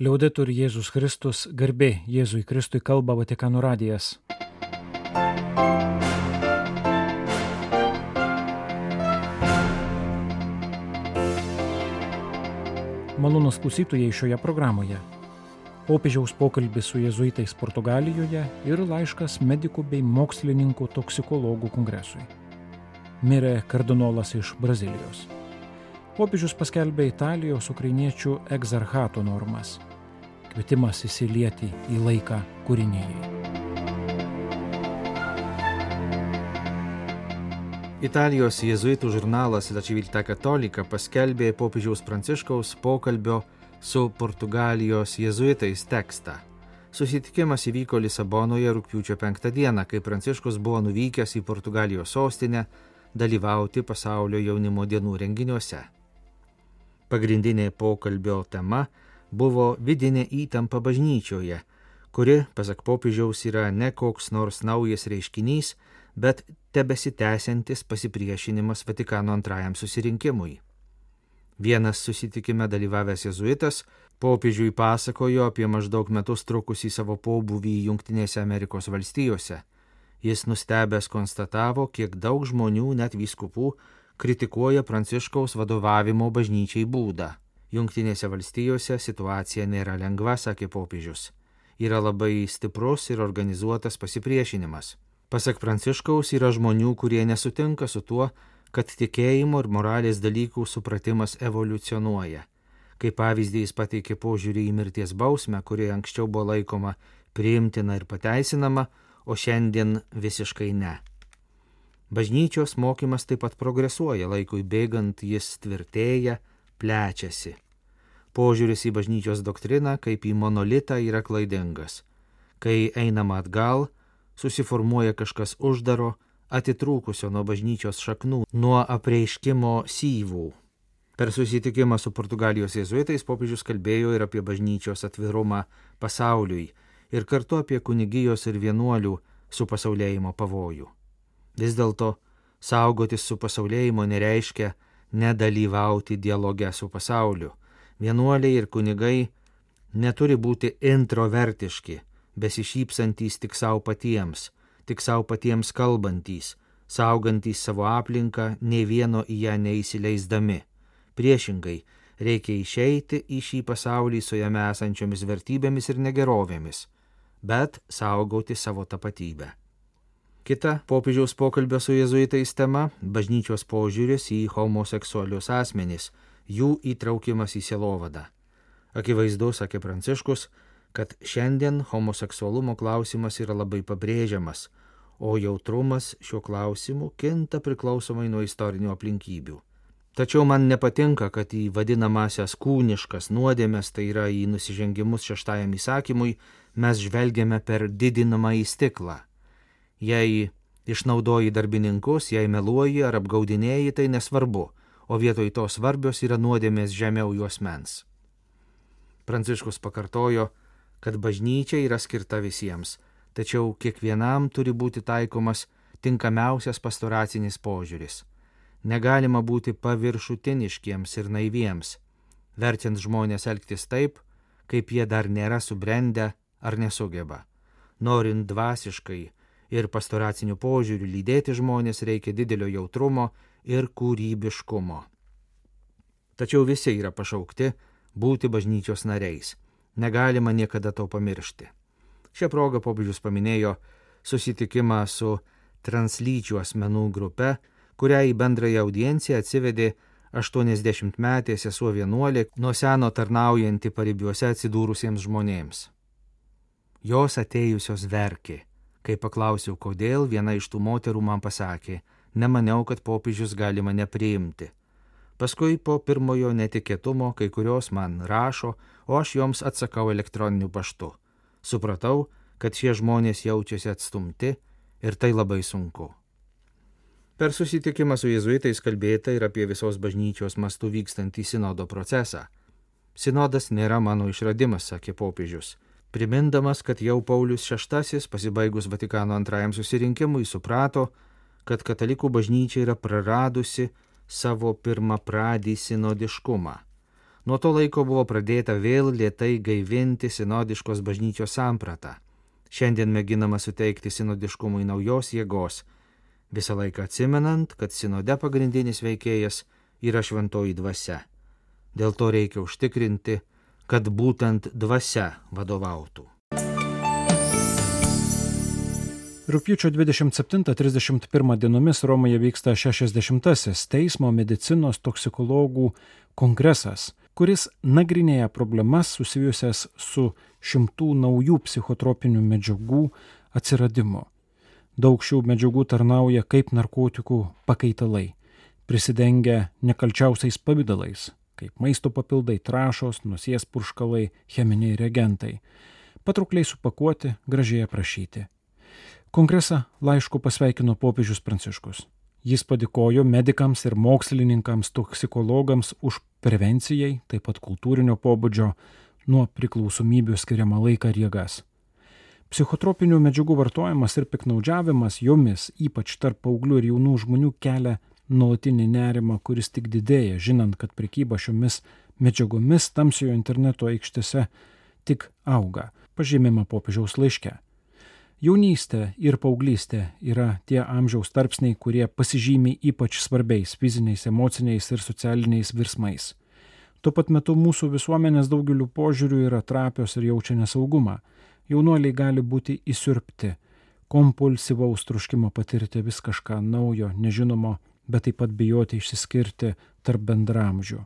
Liaudetur Jėzus Kristus, garbė Jėzui Kristui kalba Vatikano radijas. Malonus klausytojai šioje programoje. Popiežiaus pokalbis su jėzuitais Portugalijoje ir laiškas medikų bei mokslininkų toksikologų kongresui. Mirė kardinolas iš Brazilijos. Popiežius paskelbė Italijos ukrainiečių egzarchato normas. Kvietimas įsilieti į laiką kūrinėjai. Italijos jėzuitų žurnalas La Civiltà Katolika paskelbė popiežiaus Pranciškaus pokalbio su Portugalijos jėzuitais tekstą. Susitikimas įvyko Lisabonoje rūpiučio 5 dieną, kai Pranciškus buvo nuvykęs į Portugalijos sostinę dalyvauti pasaulio jaunimo dienų renginiuose. Pagrindinė pokalbio tema buvo vidinė įtampa bažnyčioje, kuri, pasak popiežiaus, yra ne koks nors naujas reiškinys, bet tebesitęsiantis pasipriešinimas Vatikano antrajam susirinkimui. Vienas susitikime dalyvavęs jezuitas popiežiui pasakojo apie maždaug metus trukusį savo pobūvį Junktinėse Amerikos valstijose. Jis nustebęs konstatavo, kiek daug žmonių, net vyskupų, kritikuoja Pranciškaus vadovavimo bažnyčiai būdą. Junktinėse valstijose situacija nėra lengva, sakė popiežius. Yra labai stiprus ir organizuotas pasipriešinimas. Pasak Pranciškaus yra žmonių, kurie nesutinka su tuo, kad tikėjimo ir moralės dalykų supratimas evoliucionuoja. Kaip pavyzdį jis pateikė požiūrį į mirties bausmę, kuri anksčiau buvo laikoma priimtina ir pateisinama, o šiandien visiškai ne. Bažnyčios mokymas taip pat progresuoja, laikui bėgant jis tvirtėja, plečiasi. Požiūris į bažnyčios doktriną kaip į monolitą yra klaidingas. Kai einama atgal, susiformuoja kažkas uždaro, atitrūkusio nuo bažnyčios šaknų, nuo apreiškimo syvų. Per susitikimą su Portugalijos jėzuitais popiežius kalbėjo ir apie bažnyčios atvirumą pasauliui, ir kartu apie kunigijos ir vienuolių su pasaulėjimo pavojų. Vis dėlto saugotis su pasaulėjimu nereiškia nedalyvauti dialoge su pasauliu. Vienuoliai ir kunigai neturi būti introvertiški, besišypsantys tik savo patiems, tik savo patiems kalbantys, saugantys savo aplinką, nei vieno į ją neįsileisdami. Priešingai, reikia išeiti į šį pasaulį su jame esančiomis vertybėmis ir negerovėmis, bet saugoti savo tapatybę. Kita popiežiaus pokalbio su jėzuitais tema - bažnyčios požiūris į homoseksualius asmenys, jų įtraukimas į sielovadą. Akivaizdu, sakė Pranciškus, kad šiandien homoseksualumo klausimas yra labai pabrėžiamas, o jautrumas šiuo klausimu kinta priklausomai nuo istorinių aplinkybių. Tačiau man nepatinka, kad į vadinamasias kūniškas nuodėmės, tai yra į nusižengimus šeštajam įsakymui, mes žvelgiame per didinamą į stiklą Jei išnaudoji darbininkus, jei meluoji ar apgaudinėjai, tai nesvarbu, o vietoj to svarbios yra nuodėmės žemiau juos mens. Pranciškus pakartojo, kad bažnyčia yra skirta visiems, tačiau kiekvienam turi būti taikomas tinkamiausias pastoracinis požiūris. Negalima būti paviršutiniškiems ir naiviems, verčiant žmonės elgtis taip, kaip jie dar nėra subrendę ar nesugeba. Norint dvasiškai, ir pastoraciniu požiūriu lydėti žmonės reikia didelio jautrumo ir kūrybiškumo. Tačiau visi yra pašaukti būti bažnyčios nariais. Negalima niekada to pamiršti. Šią progą popiežius paminėjo susitikimą su translyčių asmenų grupe, kurią į bendrąją audienciją atsivedė 80-metė sesuo vienuolė, nuo seno tarnaujanti paribiuose atsidūrusiems žmonėms. Jos atėjusios verkė Kai paklausiau, kodėl, viena iš tų moterų man pasakė, nemaniau, kad popiežius gali mane priimti. Paskui po pirmojo netikėtumo kai kurios man rašo, o aš joms atsakau elektroniniu paštu. Supratau, kad šie žmonės jaučiasi atstumti ir tai labai sunku. Per susitikimą su jėzuitais kalbėta ir apie visos bažnyčios mastų vykstantį sinodo procesą. Sinodas nėra mano išradimas, sakė popiežius primindamas, kad jau Paulius VI pasibaigus Vatikano antrajam susirinkimui suprato, kad katalikų bažnyčia yra praradusi savo pirmą pradį sinodiškumą. Nuo to laiko buvo pradėta vėl lietai gaivinti sinodiškos bažnyčios sampratą. Šiandien mėginama suteikti sinodiškumui naujos jėgos, visą laiką atsimenant, kad sinode pagrindinis veikėjas yra šventoji dvasia. Dėl to reikia užtikrinti, kad būtent dvasia vadovautų. Rūpiučio 27-31 dienomis Romoje vyksta 60-asis teismo medicinos toksikologų kongresas, kuris nagrinėja problemas susijusias su šimtų naujų psichotropinių medžiagų atsiradimu. Daug šių medžiagų tarnauja kaip narkotikų pakaitalai, prisidengia nekalčiausiais pavydalais, kaip maisto papildai, trašos, nusies purškalai, cheminiai reagentai, patraukliai supakuoti, gražiai aprašyti. Kongresą laišku pasveikino popiežius Pranciškus. Jis padėkojo medikams ir mokslininkams, toksikologams už prevencijai, taip pat kultūrinio pobūdžio, nuo priklausomybių skiriamą laiką ir jėgas. Psichotropinių medžiagų vartojimas ir piknaudžiavimas jomis, ypač tarp paauglių ir jaunų žmonių, kelia nuolatinį nerimą, kuris tik didėja, žinant, kad prekyba šiomis medžiagomis tamsiojo interneto aikštėse tik auga, pažymima popiežiaus laiške. Jaunystė ir paauglystė yra tie amžiaus tarpsniai, kurie pasižymi ypač svarbiais fiziniais, emociniais ir socialiniais virsmais. Tuo pat metu mūsų visuomenės daugeliu požiūrių yra trapios ir jaučia nesaugumą. Jaunuoliai gali būti įsirpti, kompulsyvaus truškimo patirti vis kažką naujo, nežinomo, bet taip pat bijoti išsiskirti tarp bendramžių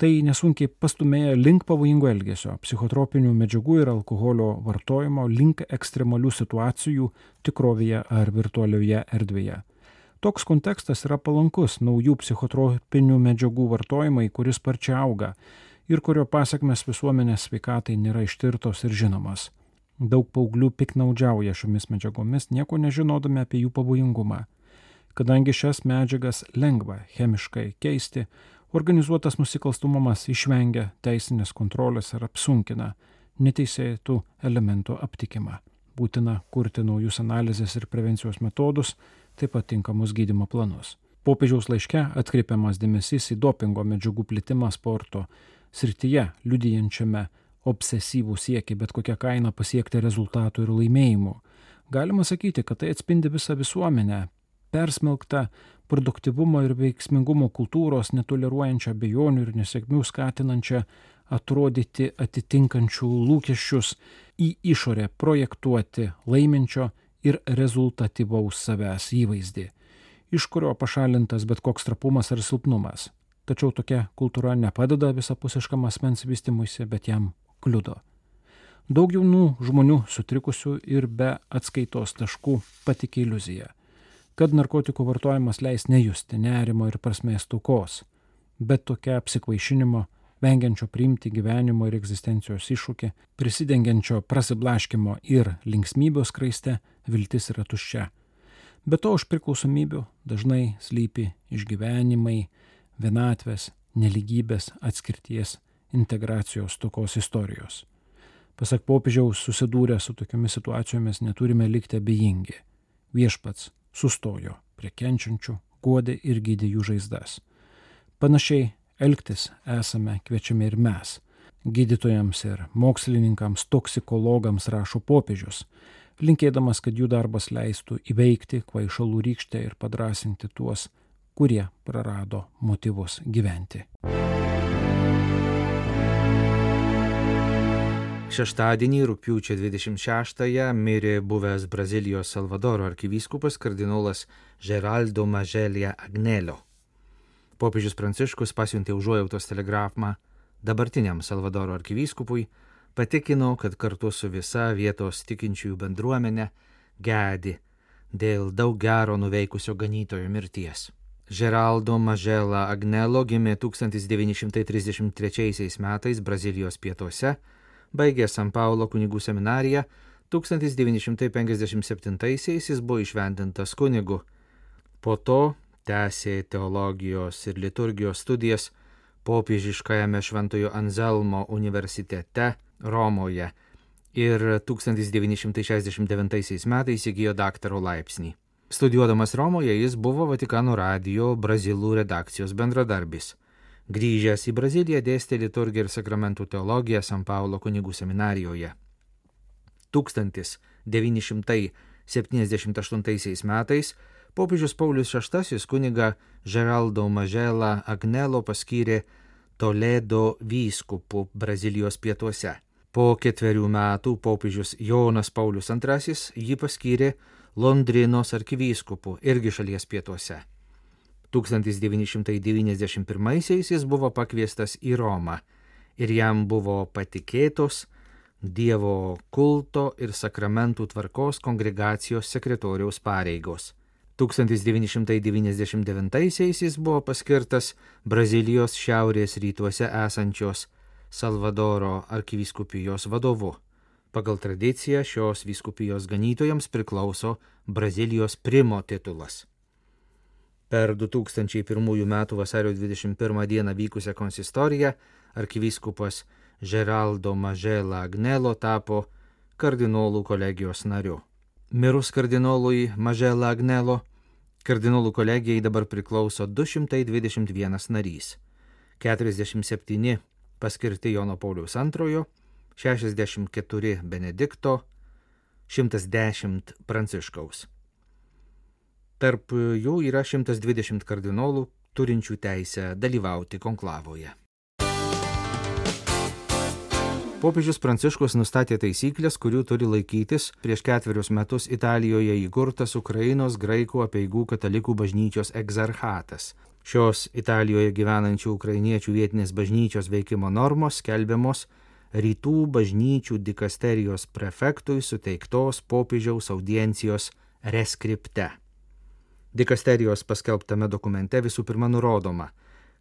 tai nesunkiai pastumėja link pavojingo elgesio, psichotropinių medžiagų ir alkoholio vartojimo, link ekstremalių situacijų tikrovėje ar virtualioje erdvėje. Toks kontekstas yra palankus naujų psichotropinių medžiagų vartojimai, kuris sparčiai auga ir kurio pasiekmes visuomenės sveikatai nėra ištirtos ir žinomas. Daug paauglių piknaudžiauja šiomis medžiagomis, nieko nežinodami apie jų pavojingumą. Kadangi šias medžiagas lengva chemiškai keisti, Organizuotas nusikalstumumas išvengia teisinės kontrolės ir apsunkina neteisėtų elementų aptikimą. Būtina kurti naujus analizės ir prevencijos metodus, taip pat tinkamus gydimo planus. Popiežiaus laiške atkreipiamas dėmesys į dopingo medžiagų plitimą sporto srityje, liudijančiame obsesyvų siekį bet kokią kainą pasiekti rezultatų ir laimėjimų. Galima sakyti, kad tai atspindi visą visuomenę, persmelkta produktivumo ir veiksmingumo kultūros, netoleruojančią bejonių ir nesėkmių skatinančią atrodyti atitinkančių lūkesčius į išorę projektuoti laiminčio ir rezultatyvaus savęs įvaizdį, iš kurio pašalintas bet koks trapumas ar silpnumas. Tačiau tokia kultūra nepadeda visapusiškam asmens vystimuisi, bet jam kliudo. Daug jaunų žmonių sutrikusių ir be atskaitos taškų patikė iliuziją kad narkotikų vartojimas leis nejusti nerimo ir prasmės tokos, bet tokia apsikvaišinimo, vengiančio priimti gyvenimo ir egzistencijos iššūkį, prisidengiančio prasiblaškimo ir linksmybės kraiste viltis yra tuščia. Be to už priklausomybių dažnai slypi išgyvenimai, vienatvės, neligybės, atskirties, integracijos tokos istorijos. Pasak popiežiaus, susidūrę su tokiamis situacijomis neturime likti abejingi. Viešpats sustojo prie kenčiančių, guodė ir gydė jų žaizdas. Panašiai elgtis esame kviečiami ir mes. Gydytojams ir mokslininkams, toksikologams rašo popiežius, linkėdamas, kad jų darbas leistų įveikti kvaišalų rykštę ir padrasinti tuos, kurie prarado motyvus gyventi. Šeštadienį, rūpiučio 26-ąją, mirė buvęs Brazilijos Salvadoro arkivyskupas kardinolas Geraldo Maželė Agnelio. Popiežius Pranciškus pasiuntė užuojautos telegrafą dabartiniam Salvadoro arkivyskupui, patikino, kad kartu su visa vietos tikinčiųjų bendruomenė gedi dėl daug gero nuveikusio ganytojo mirties. Geraldo Mažela Agnelo gimė 1933 metais Brazilijos pietuose, baigė San Paulo kunigų seminariją, 1957-aisiais jis buvo išvendintas kunigu. Po to tęsė teologijos ir liturgijos studijas popiežiškajame Šventojo Anzelmo universitete Romoje ir 1969 metais įgyjo daktaro laipsnį. Studijuodamas Romoje jis buvo Vatikano radio Brazilų redakcijos bendradarbis. Grįžęs į Braziliją dėstė liturgiją ir sakramentų teologiją San Paulo kunigų seminarijoje. 1978 metais popiežius Paulius VI kuniga Geraldo Mažela Agnelo paskyrė Toledo vyskupų Brazilijos pietuose. Po ketverių metų popiežius Jonas Paulius II jį paskyrė Londrinos arkivyskupu irgi šalies pietuose. 1991 jis buvo pakviestas į Romą ir jam buvo patikėtos Dievo kulto ir sakramentų tvarkos kongregacijos sekretoriaus pareigos. 1999 jis buvo paskirtas Brazilijos šiaurės rytuose esančios Salvadoro arkivyskupijos vadovu. Pagal tradiciją šios vyskupijos ganytojams priklauso Brazilijos primo titulas. Per 2001 m. vasario 21 d. vykusią konsistoriją arkivyskupas Geraldo Mažela Agnelo tapo kardinolų kolegijos nariu. Mirus kardinolui Mažela Agnelo, kardinolų kolegijai dabar priklauso 221 narys, 47 paskirti Jono Pauliaus II, 64 Benedikto, 110 Pranciškaus. Tarp jų yra 120 kardinolų turinčių teisę dalyvauti konklavoje. Popiežius Pranciškus nustatė taisyklės, kurių turi laikytis prieš ketverius metus Italijoje įkurtas Ukrainos graikų apieigų katalikų bažnyčios egzarchatas. Šios Italijoje gyvenančių ukrainiečių vietinės bažnyčios veikimo normos skelbiamos rytų bažnyčių dikasterijos prefektui suteiktos popiežiaus audiencijos reskripte. Dikasterijos paskelbtame dokumente visų pirma nurodoma,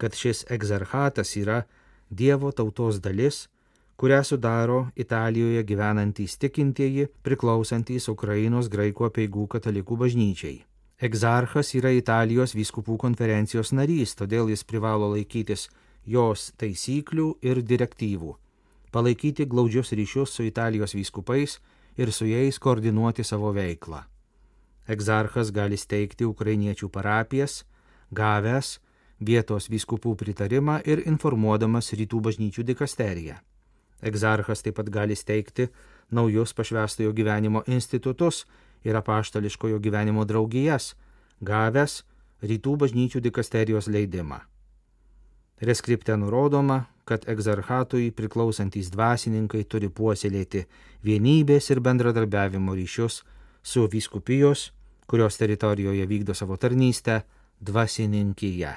kad šis egzarchatas yra Dievo tautos dalis, kurią sudaro Italijoje gyvenantys tikintieji priklausantys Ukrainos graikų apieigų katalikų bažnyčiai. Egzarchas yra Italijos vyskupų konferencijos narys, todėl jis privalo laikytis jos taisyklių ir direktyvų, palaikyti glaudžius ryšius su Italijos vyskupais ir su jais koordinuoti savo veiklą. Egzarchas gali steigti ukrainiečių parapijas, gavęs vietos vyskupų pritarimą ir informuodamas rytų bažnyčių dikasteriją. Egzarchas taip pat gali steigti naujus pašvestojo gyvenimo institutus ir apaštališkojo gyvenimo draugijas, gavęs rytų bažnyčių dikasterijos leidimą. Reskripte nurodoma, kad egzarchatui priklausantys dvasininkai turi puoselėti vienybės ir bendradarbiavimo ryšius su vyskupijos kurios teritorijoje vykdo savo tarnystę dvasininkyje.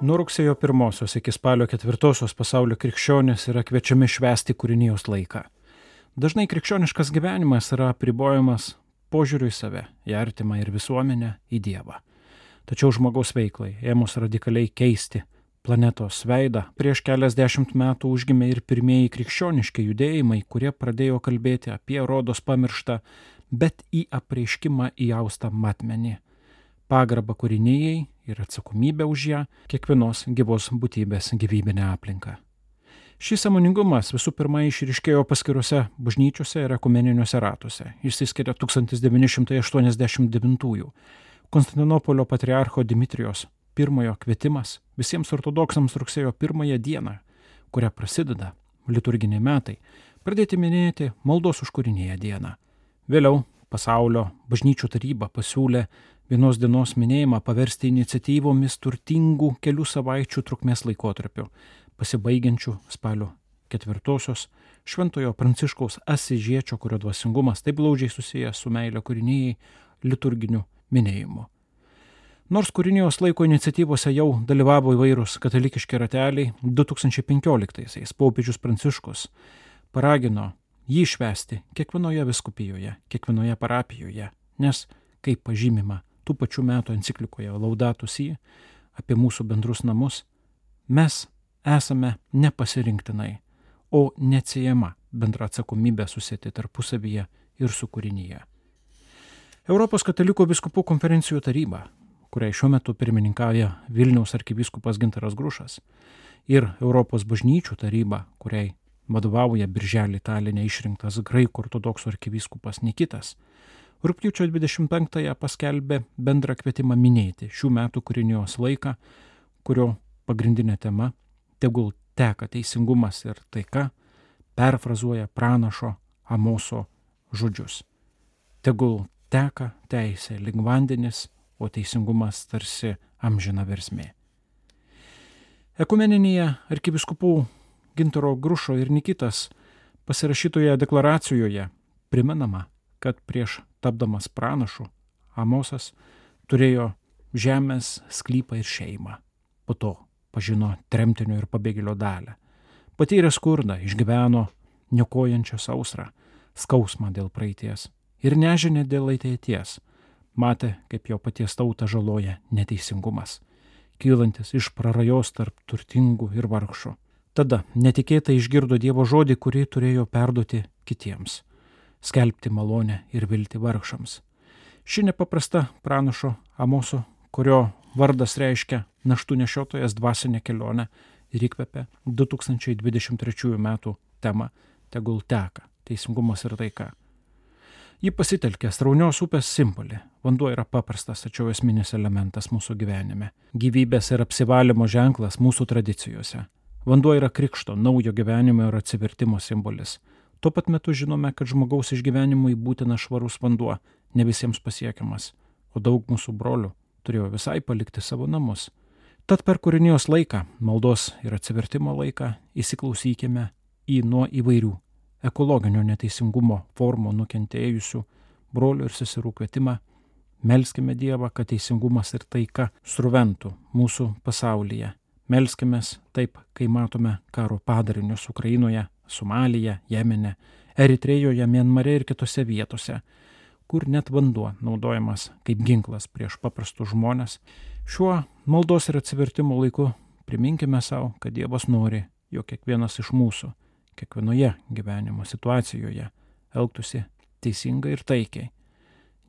Nuo rugsėjo 1 iki spalio 4 pasaulio krikščionys yra kviečiami švęsti kūrinijos laiką. Dažnai krikščioniškas gyvenimas yra pribojamas požiūriu į save, į artimą ir visuomenę, į Dievą. Tačiau žmogaus veiklai ėmus radikaliai keisti planetos veidą, prieš keliasdešimt metų užgimė ir pirmieji krikščioniški judėjimai, kurie pradėjo kalbėti apie rodos pamirštą, bet į apreiškimą įaustą matmenį, pagarbą kūrinėjai ir atsakomybę už ją kiekvienos gyvos būtybės gyvybinę aplinką. Šis samoningumas visų pirma išryškėjo paskiruose bažnyčiose ir ekumeniniuose ratuose, išsiskiria 1989 Konstantinopolio patriarcho Dimitrijos pirmojo kvietimas visiems ortodoksams rugsėjo pirmąją dieną, kuria prasideda liturginiai metai, pradėti minėti maldos užkūrinėje dieną. Vėliau pasaulio bažnyčių taryba pasiūlė vienos dienos minėjimą paversti iniciatyvomis turtingų kelių savaičių trukmės laikotarpiu, pasibaigiančių spalio ketvirtosios Šventojo Pranciškaus Asižiečio, kurio dvasingumas taip glaudžiai susijęs su meilė kūrinėjai, liturginiu minėjimu. Nors kūrinijos laiko iniciatyvose jau dalyvavo įvairūs katalikiški rateliai, 2015-aisiais popiežius Pranciškus paragino jį švesti kiekvienoje viskupijoje, kiekvienoje parapijoje, nes, kaip pažymima tų pačių metų enciklikoje Laudatus į apie mūsų bendrus namus, mes esame nepasirinktinai, o neatsiejama bendra atsakomybė susėti tarpusavyje ir su kūrinyje. Europos katalikų biskupų konferencijų taryba kuriai šiuo metu pirmininkauja Vilniaus arkivyskupas Gintaras Grušas, ir Europos bažnyčių taryba, kuriai vadovauja Birželį Talinė išrinktas graikų ortodoksų arkivyskupas Nikitas, Rūpiučio 25-ąją paskelbė bendrą kvietimą minėti šių metų kūrinijos laiką, kurio pagrindinė tema - tegul teka teisingumas ir taika, perfrazuoja pranašo Amoso žodžius. Tegul teka teisė lig vandenis, o teisingumas tarsi amžina versmė. Ekumeninėje arkiviskupų Gintaro Grušo ir Nikitas pasirašytoje deklaracijoje primenama, kad prieš tapdamas pranašu Amosas turėjo žemės, sklypą ir šeimą. Po to pažino tremtinio ir pabėgėlio dalę. Patyrė skurdą, išgyveno niokojančią sausrą, skausmą dėl praeities ir nežinė dėl ateities. Matė, kaip jo paties tautą žaloja neteisingumas, kylantis iš prarajos tarp turtingų ir vargšų. Tada netikėtai išgirdo Dievo žodį, kurį turėjo perduoti kitiems - skelbti malonę ir vilti vargšams. Ši nepaprasta pranašo Amoso, kurio vardas reiškia naštų nešiotojas dvasinė kelionė ir įkvepia 2023 m. temą Tegul teka - teisingumas ir taika. Ji pasitelkė straunios upės simbolį. Vanduo yra paprastas, tačiau esminis elementas mūsų gyvenime. Gyvybės ir apsivalymo ženklas mūsų tradicijose. Vanduo yra krikšto, naujo gyvenimo ir atsivertimo simbolis. Tuo pat metu žinome, kad žmogaus išgyvenimui būtina švarus vanduo, ne visiems pasiekiamas, o daug mūsų brolių turėjo visai palikti savo namus. Tad per kūrinijos laiką, maldos ir atsivertimo laiką įsiklausykime į nuo įvairių ekologinio neteisingumo formų nukentėjusių brolių ir seserų kvietimą, melskime Dievą, kad teisingumas ir taika sruventų mūsų pasaulyje. Melskime taip, kai matome karo padarinius Ukrainoje, Somalija, Jemene, Eritrejoje, Mienmare ir kitose vietose, kur net vanduo naudojamas kaip ginklas prieš paprastus žmonės, šiuo maldos ir atsivertimo laiku priminkime savo, kad Dievas nori, jog kiekvienas iš mūsų, kiekvienoje gyvenimo situacijoje elgtųsi teisingai ir taikiai.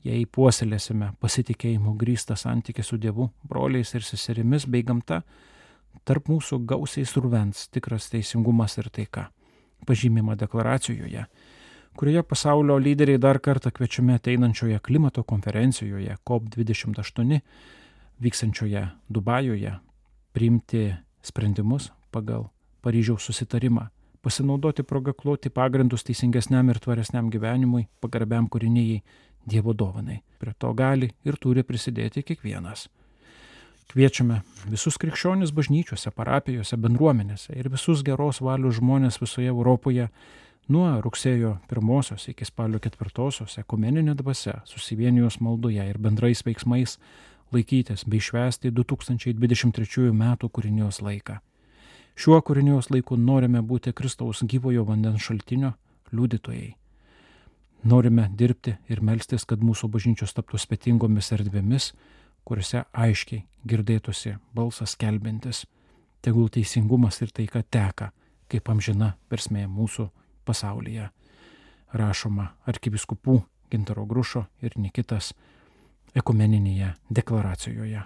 Jei puoselėsime pasitikėjimų grįstą santykį su Dievu, broliais ir seserimis bei gamta, tarp mūsų gausiai survens tikras teisingumas ir taika. Pažymima deklaracijoje kurioje pasaulio lyderiai dar kartą kviečiami ateinančioje klimato konferencijoje COP28 vyksančioje Dubajoje priimti sprendimus pagal Paryžiaus susitarimą, pasinaudoti progą kloti pagrindus teisingesniam ir tvaresniam gyvenimui, pagarbiam kūrinėjai, Dievo dovanai. Prie to gali ir turi prisidėti kiekvienas. Kviečiame visus krikščionis bažnyčiose, parapijose, bendruomenėse ir visus geros valios žmonės visoje Europoje Nuo rugsėjo 1 iki spalio 4 ekumeninė dvasia susivienijus maldoje ir bendrais veiksmais laikytis bei švęsti 2023 m. kūrinijos laiką. Šiuo kūrinijos laiku norime būti Kristaus gyvojo vandens šaltinio liudytojai. Norime dirbti ir melstis, kad mūsų bažnyčios taptų spetingomis erdvėmis, kuriuose aiškiai girdėtųsi balsas kelbintis. Tegul teisingumas ir taika teka, kaip amžina versmė mūsų pasaulyje. Rašoma arkiviskupų Gintaro Grušo ir Nikitas ekumeninėje deklaracijoje.